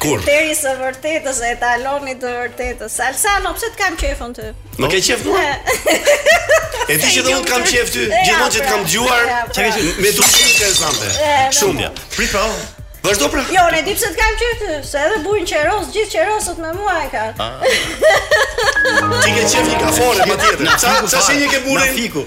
Kriterit së vërtetës etalonit të vërtetës. Salsano, pse të kam qef unë ty? Më ke qef mua? e di që dhe unë kam qef ty, gjithmonë që të kam dëgjuar, që ke mend shumë interesante. Shumë ja. Prit pra, Vazhdo pra. Jo, ne di pse të kam qef ty, se edhe burin qeros, gjithë qerosët me mua e kanë. Ah. Ti ke qef një kafore, ma tjetër. Ça, ça shenje ke burin? Na fiku.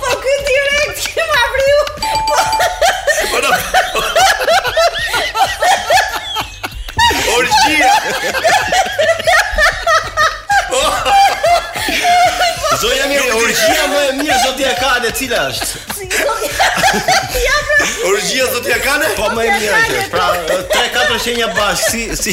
Po ky direkt që m'u vri Po Orgjia Zonja mirë, orgjia më e mirë zodiakale cila është Orgjia zotja ka në? Po më e mirë është, pra 3-4 shenja bashkë, si, si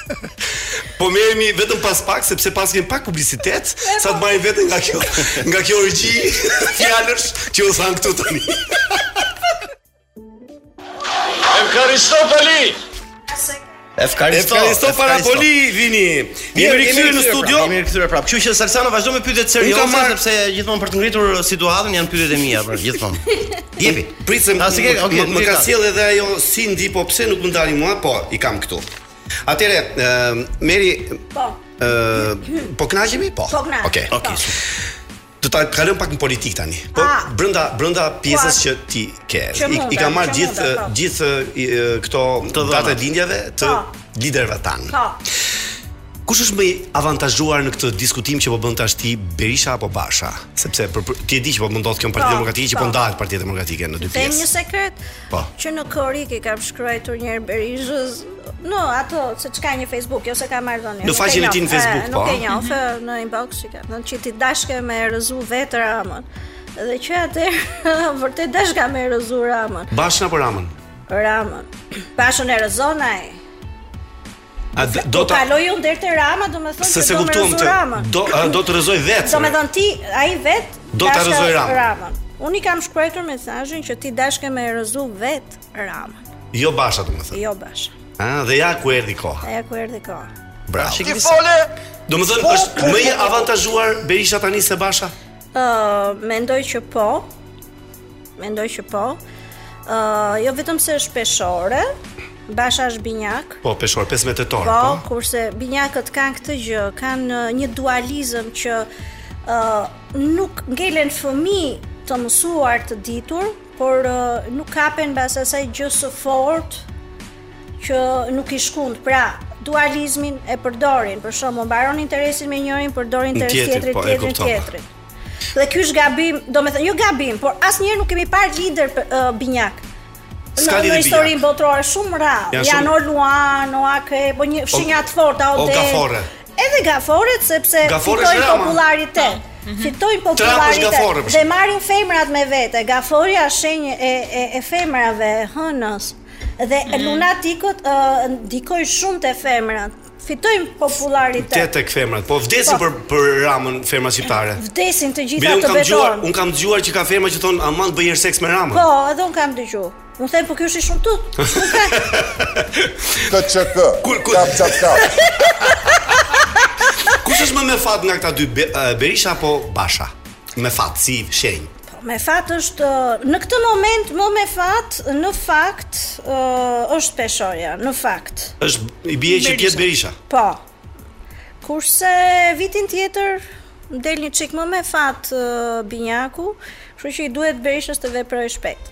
Po marrim veten pas pak sepse pas kemi pak publicitet, sa të po. marrim veten nga kjo, nga kjo orgji fjalësh që u thanë këtu tani. Efharisto poli. Efharisto, efharisto para poli vini. Miq, jemi rikthyer në studio. Miq, jemi rikthyer prapë. Kështu që Salsano vazhdo me pyetjet serioze marrë... sepse gjithmonë për të ngritur situatën janë pyetjet e mia për gjithmonë. Jepi. Prisem. Asike, okay, më ka sjellë edhe ajo Sindi po pse nuk më ndali mua, po i kam këtu. Atëherë, Meri, po. Ë, po kënaqemi? Po. Po kënaqemi. Okej. Po. Okej. Do ta kalojmë pak në politik tani. Po ah. brenda brenda pjesës që ti ke. I, i ka marrë gjithë po. gjithë këto datat e lindjeve të po. liderëve tanë. Po. Kush është më i avantazhuar në këtë diskutim që po bën tashti Berisha apo Basha? Sepse për, për, ti e di ç' po ndodh kjo Partia po, Demokratike që po, po ndahet Partia Demokratike në dy pjesë. Të them një sekret, Po. Që në korrik i kam shkruajtur një herë Berishës, no, atë, seç ka një Facebook, jo se kam marrëdhënie. Në faqen e tij në Facebook, po. Nuk e njoh, mhm. në inbox i kam thënë që ti dashke me rrëzu vetë Ramën. Dhe që atëherë vërtet dashka me rrëzu Ramën. Bashën apo Ramën. Ramën. Bashën e rrëzon ai. A do po ta kaloj unë deri te Rama, domethënë se do të rrëzojë Ramën. Do do të rrëzojë vetë. Domethënë ti ai vetë do ta rrëzojë Ramën. Unë i kam shkruar mesazhin që ti dashke me rrëzu vetë Ramën. Jo Basha domethënë. Jo Basha. Ah, dhe ja ku erdhi koha. Ja ku erdhi koha. Bravo. Ti fole. Domethënë po, është po, më i po. avantazhuar Berisha tani se Basha? Ëh, uh, mendoj që po. Mendoj që po. Ë, uh, jo vetëm se është peshore, Basha është binjak. Po, peshore 15 tetor, po. Po, kurse binjakët kanë këtë gjë, kanë një dualizëm që ë uh, nuk ngelen fëmijë të mësuar të ditur, por uh, nuk kapen mbas asaj gjë së fortë që nuk i shkund. Pra, dualizmin e përdorin, për shembull mbaron interesi me njërin, përdorin interesin tjetrit, po, tjetrin, tjetrin. Dhe ky është gabim, domethënë jo gabim, por asnjëherë nuk kemi parë lider uh, binjak. S'ka. Në historinë botërore shumë rrallë. Ja, Janë shumë... O Luan, o ka prej shenjave të forta, o del o Gaforre. Edhe Gaforret sepse fitojnë popullaritet. Mm -hmm. Fitojnë popullaritet dhe marrin femrat me vete. Gaforrja është shenjë e e, e femrave, hënës. Dhe mm -hmm. lunatikët uh, ndikojnë shumë te femrat. fitojnë popullaritet. Te tek femrat. Po vdesin po. për për Ramën femrat shqiptare. Vdesin të gjitha të betohem. Un kam dëgjuar që ka femra që thon aman të bëj njëherë seks me Ramën. Po, edhe un kam dëgjuar. Unë them po ky është i shëmtut. Ka çka? Ku ku ka çka? Kush është më me fat nga këta dy Berisha apo Basha? Me fat si shenjë. Po me fat është në këtë moment më me fat në fakt është peshorja, në fakt. Është i bie që t'jetë Berisha. Po. Kurse vitin tjetër del një çik më me fat Binjaku, kështu që i duhet Berishës të veprojë shpejt.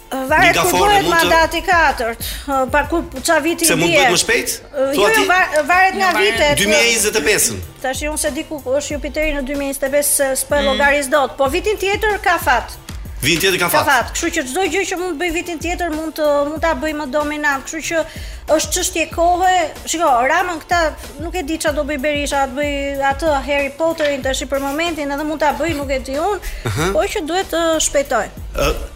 Varet kur bëhet mandati i katërt. Pa ku ça viti bie. Se mund të bëhet më shpejt? Jo, jo, varet nga vitet. 2025-ën. Tash unë s'e di ku është Jupiteri në 2025 se s'po e mm. llogaris dot, po vitin tjetër ka fat. Vitin tjetër ka fat. Ka fat. Kështu që çdo gjë që mund të bëj vitin tjetër mund të mund ta bëj më dominant. Kështu që është çështje kohe. Shiko, Ramën këta nuk e di çfarë do bëj Berisha, do bëj atë Harry Potterin tash për momentin edhe mund ta bëj, nuk e di unë, uh -huh. por që duhet të shpejtoj. Uh,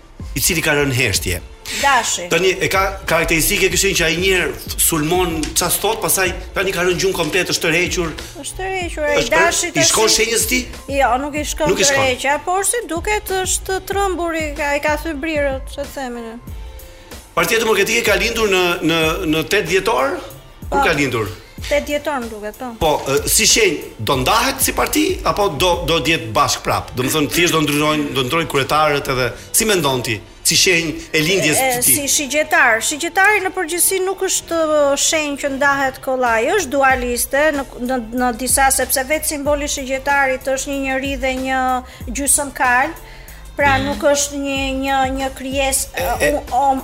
i cili ka rënë heshtje. Dashi. Tani e ka karakteristike kjo shenjë që ai njëherë sulmon ça thot, pastaj tani ka rënë gjumë komplet është tërhequr. Është tërhequr ai Dashi tash. I shkon shenjës ti? Jo, nuk i shkon tërheqja, por si duket është trëmbur i ka i ka thy brirët, ç'i themi ne. Partia Demokratike ka lindur në në në 8 dhjetor? Ku po. ka lindur? Tetë dhjetor më duket, po. Po, si shenjë do ndahet si parti apo do do të jetë bashkë prap? Domethënë thjesht do ndryshojnë, do ndryshojnë kryetarët edhe si mendon ti? Si shenjë e lindjes së tij. Si shigjetar, shigjetari në përgjithësi nuk është shenjë që ndahet kollaj, është dualiste në në, në disa sepse vetë simboli i shigjetarit është një njeri dhe një gjysmë kalë, Pra mm. nuk është një një një krijesë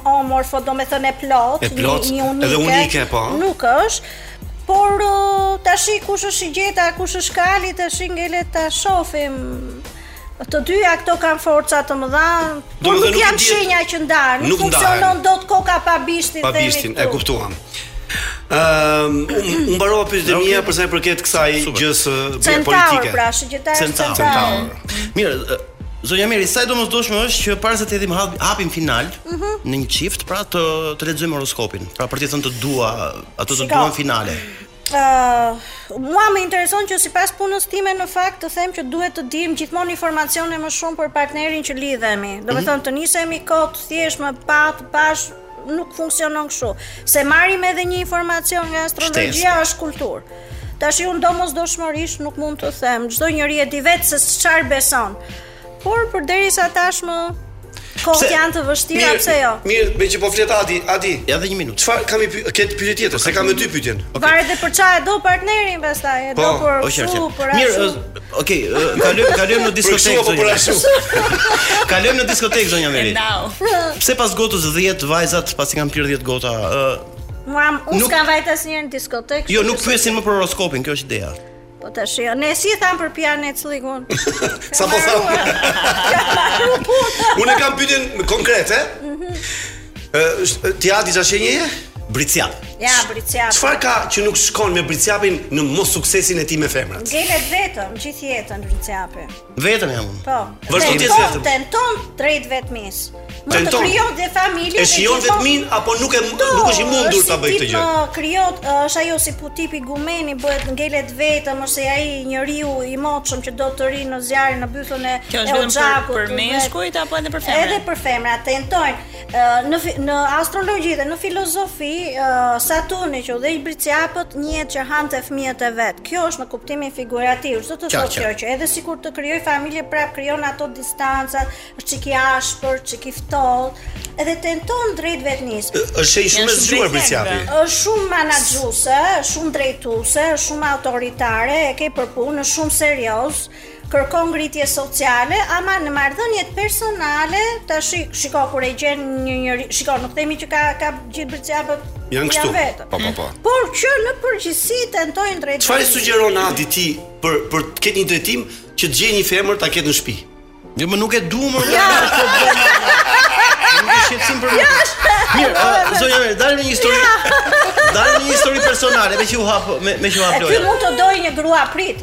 amorfe, domethënë e plot, e plot një, një unike. Edhe unike po. Nuk është. Por tash kush është shigjeta, kush është kali, tash ngelet ta shohim. Të dyja këto kanë forca të mëdha, por nuk janë shenja që ndahen. Nuk funksionon dot koka pa bishtin. Pa bishtin, e kuptuam. Ëm, um, unë mbarova pyetjet e mia për sa i përket kësaj gjësë politike. Centaur, pra, shigjetari. Centaur. Mirë, Zonja Meri, sa e domosdoshme është që para se të hedhim hapin final mm -hmm. në një çift, pra të lexojmë horoskopin, pra për të thënë të dua, ato të duat finale. Uh, mua më intereson që sipas punës time në fakt të them që duhet të dimë gjithmonë informacione më shumë për partnerin që lidhemi Domethënë mhm. të nisemi kot thjesht më pe të pashë nuk funksionon kështu. Se marrim edhe një informacion nga astrologjia është kulturë. Tash unë domosdoshmërisht nuk mund të them, çdo njeri e di vetë se çfarë beson. Por përderisa tashmë kohët janë të vështira pse jo? Mirë, meqë po flet Adi, Adi. Ja dhe një minutë. Çfarë kam dhe këtë pyetje tjetër, se kam edhe dy pyetje. Okay. Varet edhe për çfarë do partnerin pastaj, po, do për po, për ashtu. Mirë, Okej, okay, uh, kalojmë kalojmë në diskotekë zonja. Për ashtu. kalojmë në diskotekë zonja Meri. Pse pas gotës 10 vajzat pasi kanë pirë 10 gota, ë uh, Mam, unë nuk... s'kam vajtur asnjëherë në diskotekë Jo, nuk pyesin më për horoskopin, kjo është ideja Po të shio, ne si e thamë për pjanë e cëllë i gonë Sapo thamë Unë e kam pyetjen konkrete? Mhm. Ti Adi çfarë shenje je? Bricjap. Ja, Bricjap. Çfarë ka që nuk shkon me Bricjapin në mossuksesin e tij me femrat? Ngelet vetëm gjithë jetën Bricjapi. Vetëm jam unë. Po. Vazhdon të jetë vetëm. Tenton drejt vetmisë. Mund të krijojë dhe familje. E shijon vetminë apo nuk e nuk është i mundur ta bëjë këtë gjë? Po, krijon, është ajo si puna tipi jgumeni bëhet ngelet vetëm ose ai njeriu i moçëm që do të rrijë në zjarrin në këtun e Kjo është vetëm për, për meshkujt apo edhe për femrat? Edhe për femrat tentojnë. Në në astrologji dhe në filozofi, Saturni që udhëheq Bricjapët njihet që hante fëmijët e vet. Kjo është në kuptimin figurativ. Ç'do të thotë kjo që edhe sikur të krijojë familje prap krijon ato distancat, është çik i ashpër, çik i ftohtë, edhe tenton drejt vetmisë. Është shumë e zgjuar Bricjapi. Është shumë menaxhuese, shumë drejtuese, shumë autoritare, e ke për punë, shumë serioz. Kërkon ngritje sociale, ama në marrëdhëniet personale, tash shiko kur e gjen një njeri, shiko nuk themi që ka ka gjithë bricjapët janë kështu. Vetë. Po po po. Por që në përgjithësi tentojnë drejt. Çfarë sugjeron Adit ti për për të ketë një drejtim që të gjejë një femër ta ketë në shtëpi? Jo, më nuk e dua më. Ja, nuk është shqetësim për më. Mirë, zonja, dalim në një histori. Dalim në një histori personale, meqë u hap, meqë u hap Ky mund të dojë një grua prit.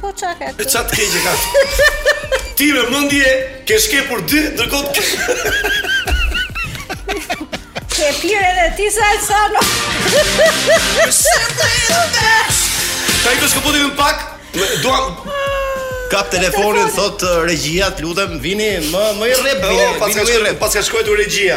Po ça ke ti? E ça të ketë që ka? Ti me mendje ke shkepur dy, ndërkohë ti ke... Ke pirë edhe ti se alë sa në... Ta i kështë këputim në pak, duham... Kap telefonin, thotë uh, regjia, të lutem, vini më, më i rep, vini, oh, vini më i rep. Pas ka shkojtu regjia.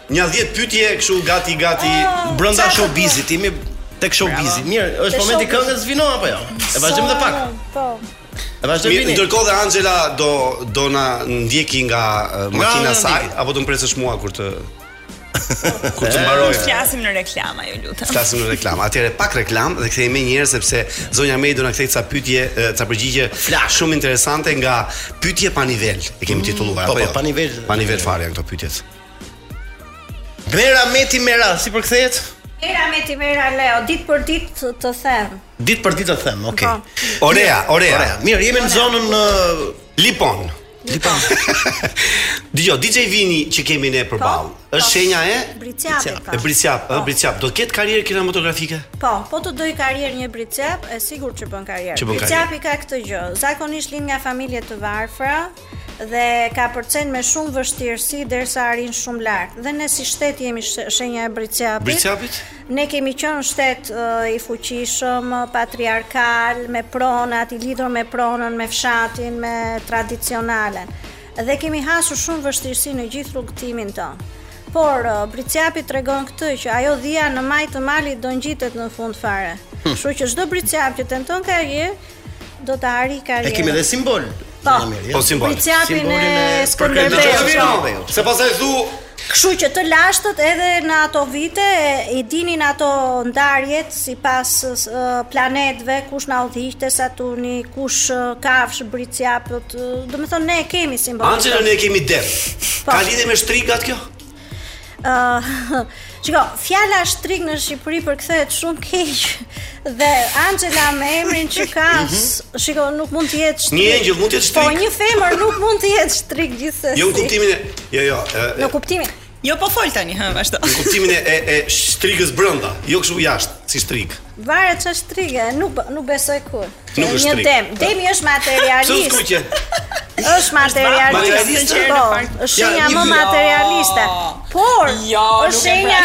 Nja dhjetë pytje kshu gati gati brënda showbizit, jemi tek showbizi. Mirë, është momenti i këngës vino apo jo? E vazhdojmë edhe pak. Po. E vazhdojmë vini. Ndërkohë dhe Anxhela do do na ndjeki nga makina saj apo do të presësh mua kur të kur të mbaroj. Flasim në reklama, ju lutem. Flasim në reklama. Atëherë pak reklama dhe kthehemi menjëherë sepse zonja Mei do na kthejë ca pyetje, ca përgjigje Flash. shumë interesante nga pyetje pa nivel. E kemi mm, titulluar po, apo po, jo? Pa nivel. Pa nivel fare janë këto pyetjet. Mera meti mera, si përkthehet? Mera meti mera Leo, ditë për ditë të them. Ditë për ditë të them, okay. Po. Orea, orea. Orea. Mirë, jemi në zonën në uh, Lipon. Lipon. DJ Vini që kemi ne për ball. Po, është po. shenja e Bricjap. E Bricjap, ë Bricjap, do të ketë karrierë kinematografike? Po, po të doj karrierë një Bricjap, e sigurt që bën karrierë. Bricjap i ka këtë gjë. Zakonisht lind nga familje të varfra, dhe kapërcen me shumë vështirësi derisa arrin shumë lart. Dhe ne si shtet jemi shenja e Bricjapit. Bricjapit? Ne kemi qenë shtet uh, i fuqishëm, patriarkal, me pronat, i lidhur me pronën, me fshatin, me tradicionalen. Dhe kemi hasur shumë vështirësi në gjithë rrugëtimin tonë. Por uh, Bricjapi tregon këtë që ajo dhia në majë të malit do ngjitet në fund fare. Hm. Kështu që çdo Bricjap që tenton karrierë, Do të arrijë karrierën. E kemi dhe simbol. Po, po simbol. Simbolin e Skënderbeut. Se pastaj thu Kështu që të lashtët edhe në ato vite i dinin ato ndarjet sipas uh, planetëve, kush na udhëhiqte Saturni, kush uh, kafsh Bricjapi, domethënë ne e kemi simbolin. Anxhelën e kemi Dem. Po. Ka lidhje me shtrigat kjo? Uh, shiko, fjala shtrigë në Shqipëri përkthehet shumë keq Dhe Anxhela me emrin që ka Shiko, mhm. nuk mund të jetë shtrigë Një engjëll mund të jetë po, shtrigë Po, një femër nuk mund të jetë shtrigë gjithsesi Jo, në kuptimin e Jo, jo e, Në kuptimin Jo, po fol tani, ha, vazhdo Në kuptimin e, e, e shtrigës brënda Jo kështu jashtë, si shtrigë Varet ç'është shtrigë, nuk nuk besoj kurrë. Nuk është një dem. Demi është materialist. Ç'është kuqe? Është materialist. Po, është shenja më materialiste. Por, jo, është shenja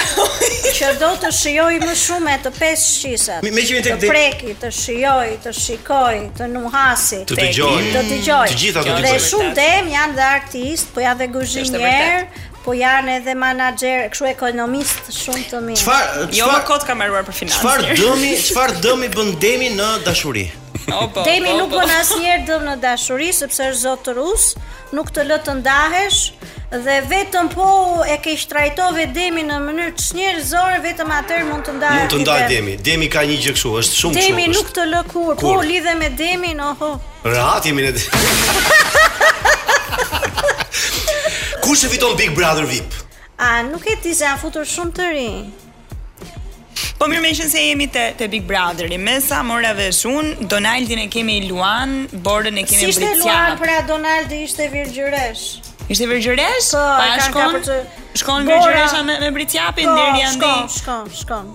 që do të shijojë më shumë me të pesë shqisat. Me që të preki, të shijojë, të shikojë, të nuhasi, të dëgjojë, të dëgjojë. Të gjitha do të bëjë. Dhe shumë dem janë dhe artistë, po janë dhe kuzhinierë. Po janë edhe manaxherë, kështu ekonomistë shumë të mirë. Çfarë, çfarë? Jo më kot kam mbaruar për financë. Çfarë dëmi, çfarë dëmi bën demi në dashuri? Opo. Demi nuk bën asnjëherë dëm në dashuri sepse është zotërues, nuk të lë të ndahesh dhe vetëm po e keqtrajtove demin në mënyrë çnjerëzore vetëm atëherë mund të ndahesh. Mund të ndajë demi. Demi ka një gjë kështu, është shumë kështu. Demi nuk të lë kurrë, po lidhe me demin, oho. Rehat jemi në Kush e fiton Big Brother VIP? A nuk e di se janë futur shumë të rinj. Po mirë me qenë se jemi te, te Big Brotheri. Me sa mora vesh unë Donaldin e kemi Luan, Borën e kemi Bricjap. Si ishte Luan pra Donaldi ishte virgjëreshë. Ishte virgjëreshë? Po, pa shkon, shkon virgjëresha me, me Bricjapin po, Deri janë shkon, shkon, shkon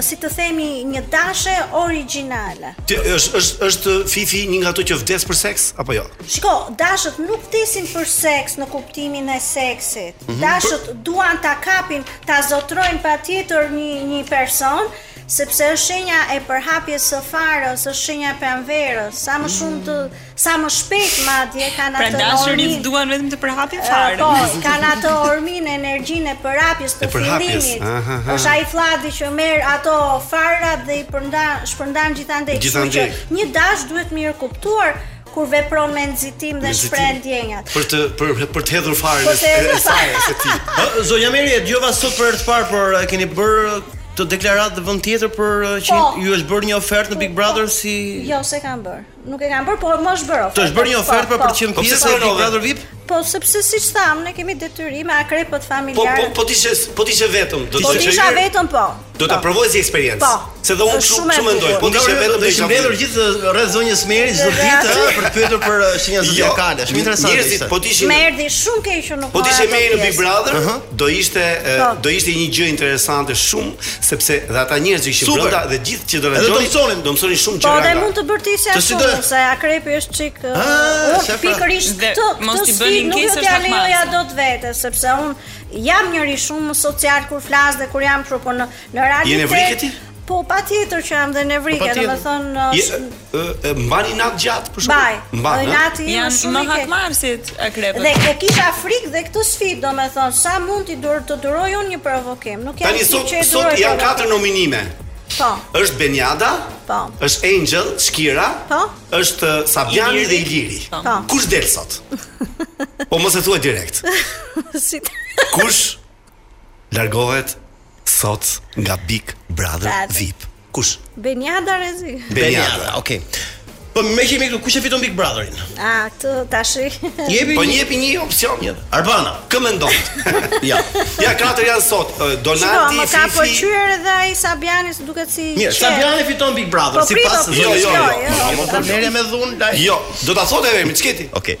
si të themi një dashe origjinale. Ti është është është Fifi një nga ato që vdes për seks apo jo? Shiko, dashët nuk vdesin për seks në kuptimin e seksit. Mm -hmm. Dashët duan ta kapin, ta zotërojnë patjetër një një person sepse është shenja e përhapjes së farës, është shenja e pranverës. Sa më shumë të Sa më shpejt madje kanë pra, atë pra, dashët duan vetëm të përhapin farën. Po, kanë atë vrullin e energjinë e përhapjes të fillimit. Është ai flladi që merr ato farat dhe i përndan, shpërndan gjithandej. Gjithandej. Një dash duhet mirëkuptuar kur vepron me nxitim dhe shpreh ndjenjat. Për të për për të hedhur farën e saj së tij. Zonja Meri e dëgjova sot për herë të parë, por e keni bërë këtë deklaratë dhe në vend tjetër për që po. ju është bërë një ofertë në Big Brother po. si Jo, s'e kam bërë. Nuk e kam bërë, por më është bërë ofertë. Të është bërë një ofertë për të qenë pjesë e Big Brother VIP? Po sepse siç thamë, ne kemi detyrime akrepët familjare. Po po po të ishe po të ishe vetëm, do të thotë. Po isha vetëm po. Do ta provoje si eksperiencë. Po. Se do unë shumë shumë mendoj. Po të ishe vetëm do të ishim mbledhur gjithë rreth zonjës Meri çdo ditë për të pyetur për shenja zodiakale. Shumë interesante. Njerëzit po të ishe. Më erdhi shumë keq që nuk. Po të ishe Meri në Big Brother? Do ishte do ishte një gjë interesante shumë sepse dhe ata njerëz që ishin brenda dhe gjithë që do dëgjonin do mësonin shumë gjëra. Po dhe mund të bërtisja ashtu se akrepi është çik ah, pikërisht këtë, nuk do t'ia lejoja dot vetes sepse unë jam njeri shumë social kur flas dhe kur jam kështu po në Në realitet. Je nevrike ti? Po patjetër që jam dhe nevrike, po, domethënë është mban inat gjatë për shkak. Mban inat, janë shumë hakmarrës akrepët. Dhe e kisha frikë dhe këtë sfidë, domethënë sa mund t'i dur të duroj unë një provokim. Nuk jam i çetë. Tani sot sot janë katër nominime. Po. Është Beniada? Po. Është Antonela, Sheila? Po. Është Sabjani dhe Iliri. Po. po. Kush del sot? Po mos e thuaj direkt. si Kush Largohet sot nga Big Brother Bravo. VIP. Kush? Beniada rrezik. Beniada, okay. Po me që jemi këtu, kush e fiton Big Brotherin? A, këtë tash. Jepi. Po jepi një opsion një. Arbana, kë mendon? ja. Ja katër janë sot, uh, Donaldi, Fifi. Më ka pëlqyer edhe ai Sabiani, se duket si. Mirë, Sabiani fiton Big Brother, po, sipas. Jo, jo, jo. Mos ia merr me dhunë. Jo, do ta thotë edhe me çketi. Okej.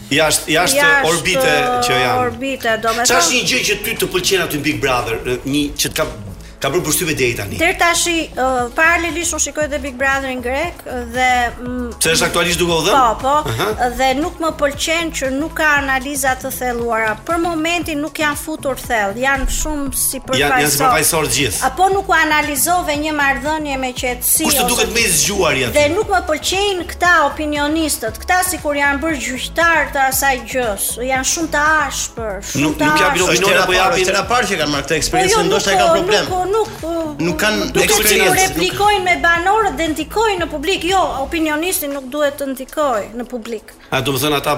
Jashtë jashtë orbite që janë. Jashtë orbite, domethënë. Çfarë është një gjë që ty të pëlqen aty në Big Brother, një që të ka ka bërë përshtypje deri tani? Deri tash i uh, paralelisht unë shikoj dhe Big Brotherin grek dhe mm, Pse është aktualisht duke u dhënë? Po, po. Uh -huh. Dhe nuk më pëlqen që nuk ka analiza të thelluara. Për momentin nuk janë futur thellë, janë shumë sipërfaqësorë. Janë janë sipërfaqësorë gjithë. Apo nuk u analizua një marrëdhënie me qetësi. Kush të duket më i zgjuar aty? Dhe nuk më pëlqejnë Këta opinionistët, këta sikur janë bërë gjyqtarë të asaj gjësë, janë shumë të ashpër, shumë nuk, të ashpër. Nuk japin opinione, po japin. Është hera parë që kanë marrë këtë eksperiencë, po jo, ndoshta e kanë po, problem. Po nuk, nuk, nuk, nuk kanë nuk eksperiencë. Nuk replikojnë me banorët dhe ndikojnë në publik. Jo, opinionisti nuk duhet të ndikojë në publik. A do të thonë ata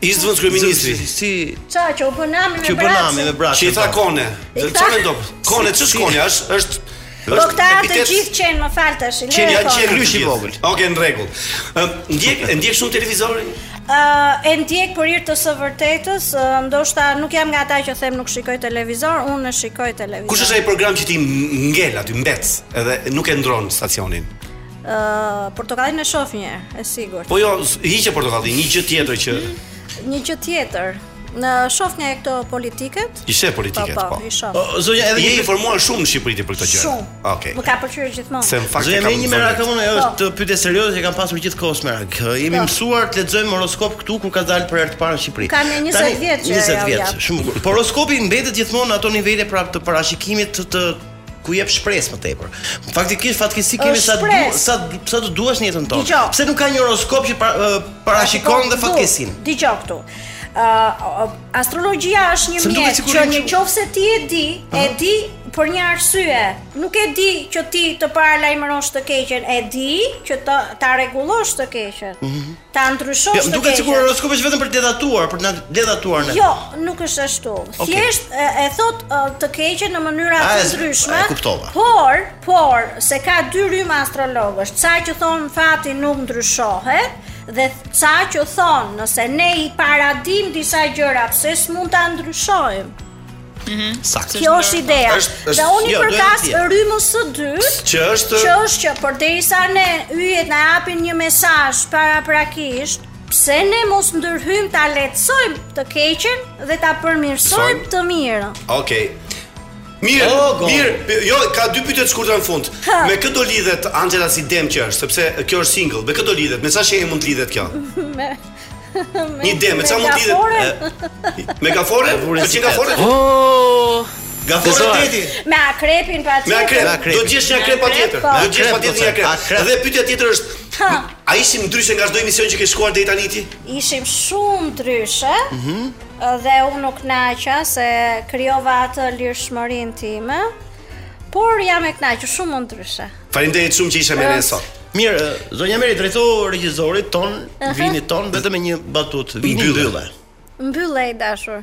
Ish-zëvendëskryeministri. Si ça që u bë nami me braçe? Që u bë nami me Braçen. Që i tha po. kone. Dhe çfarë mendon? Kone ç'është shkoni, është është Po këta të gjithë qenë, më falë tashi Qenë janë qenë këlyshi i vogël Oke, në rregull Ndjek, ndjek shumë televizorin? Uh, e ndjek për hir të së vërtetës, uh, ndoshta nuk jam nga ata që them nuk shikoj televizor, unë e shikoj televizor. Kush është ai program që ti ngel aty mbetesh, edhe nuk e ndërron stacionin? Ëh, Portokallinë e shoh një herë, e sigurtë. Po jo, hiqe Portokallinë, një gjë tjetër që mhm. Një gjë tjetër, Unë shof nga këto politiket I shef politiket, po, po, po. i shof o, Zonja, edhe je informuar shumë në Shqipëri për këto gjëra. Shumë, okay. më ka pëlqyer gjithmonë Se në fakt e kam një merak unë, është po. pyetje serioze që kam pasur gjithë kohës merak Jemi po. mësuar të lexojmë horoskop këtu kur ka dalë për herë të parë në Shqipëri Ka një 20 vjetë që 20 vjetë, shumë kur Por horoskopi mbetet gjithmonë në ato nivele pra të parashikimit të, të ku jep shpresë më tepër. Faktikisht fatkeqësi kemi sa du, sa sa të duash në jetën tonë. Pse nuk ka një horoskop që pra- parashikon dhe fatkeqësinë? Dëgjo këtu. Ë uh, astrologjia është një mjet që në qoftë se ti e di, e di për një arsye. Nuk e di që ti të paralajmërosh të keqen, e di që të ta rregullosh të keqen. Mhm. Ta ndryshosh të keqen. Jo, duket sikur horoskopi është vetëm për të dedatuar, për të na dedatuar ne. Jo, nuk është ashtu. Okay. Thjesht e, e thotë e, të keqen në mënyra të ndryshme. E kuptova. Por, porse ka dy rryma astrologësh, ca që thonë fati nuk ndryshohet dhe ca që thonë nëse ne i paradim disa gjëra, pse s'mund ta ndryshojmë? Mhm. Saktë. Kjo është ideja. Dhe unë i përkas rrymës së dytë, që është që është që përderisa ne yjet na japin një mesazh paraprakisht, pse ne mos ndërhyjmë ta lehtësojmë të keqen dhe ta përmirësojmë të mirën. Okej. Okay. Mirë, oh, mirë, jo, kam dy pyetje të shkurtra në fund. Ha. Me kë do lidhet Anxhela si dem që është, sepse kjo është single. Me kë do lidhet? Me ça shenje mund të lidhet kjo? Një dem, ça mund të Me gafore? Me çka gafore? Oh! Gafore teti. Me akrepin patjetër. Me akrep. Do të gjesh një akrep patjetër. Po. Do të gjesh patjetër një po, akrep. Dhe pyetja tjetër është A ishim ndryshe nga çdo emision që ke shkuar deri tani ti? Ishim shumë ndryshe. Mhm. Dhe unë u kënaqa se krijova atë lirshmërinë time. Por jam e kënaqur shumë ndryshe. Faleminderit shumë që ishe me ne sot. Mirë, zonja Meri drejtoju regjisorit tonë, Vinit tonë vetëm me një batutë, Vini mbylle. Mbylle i dashur.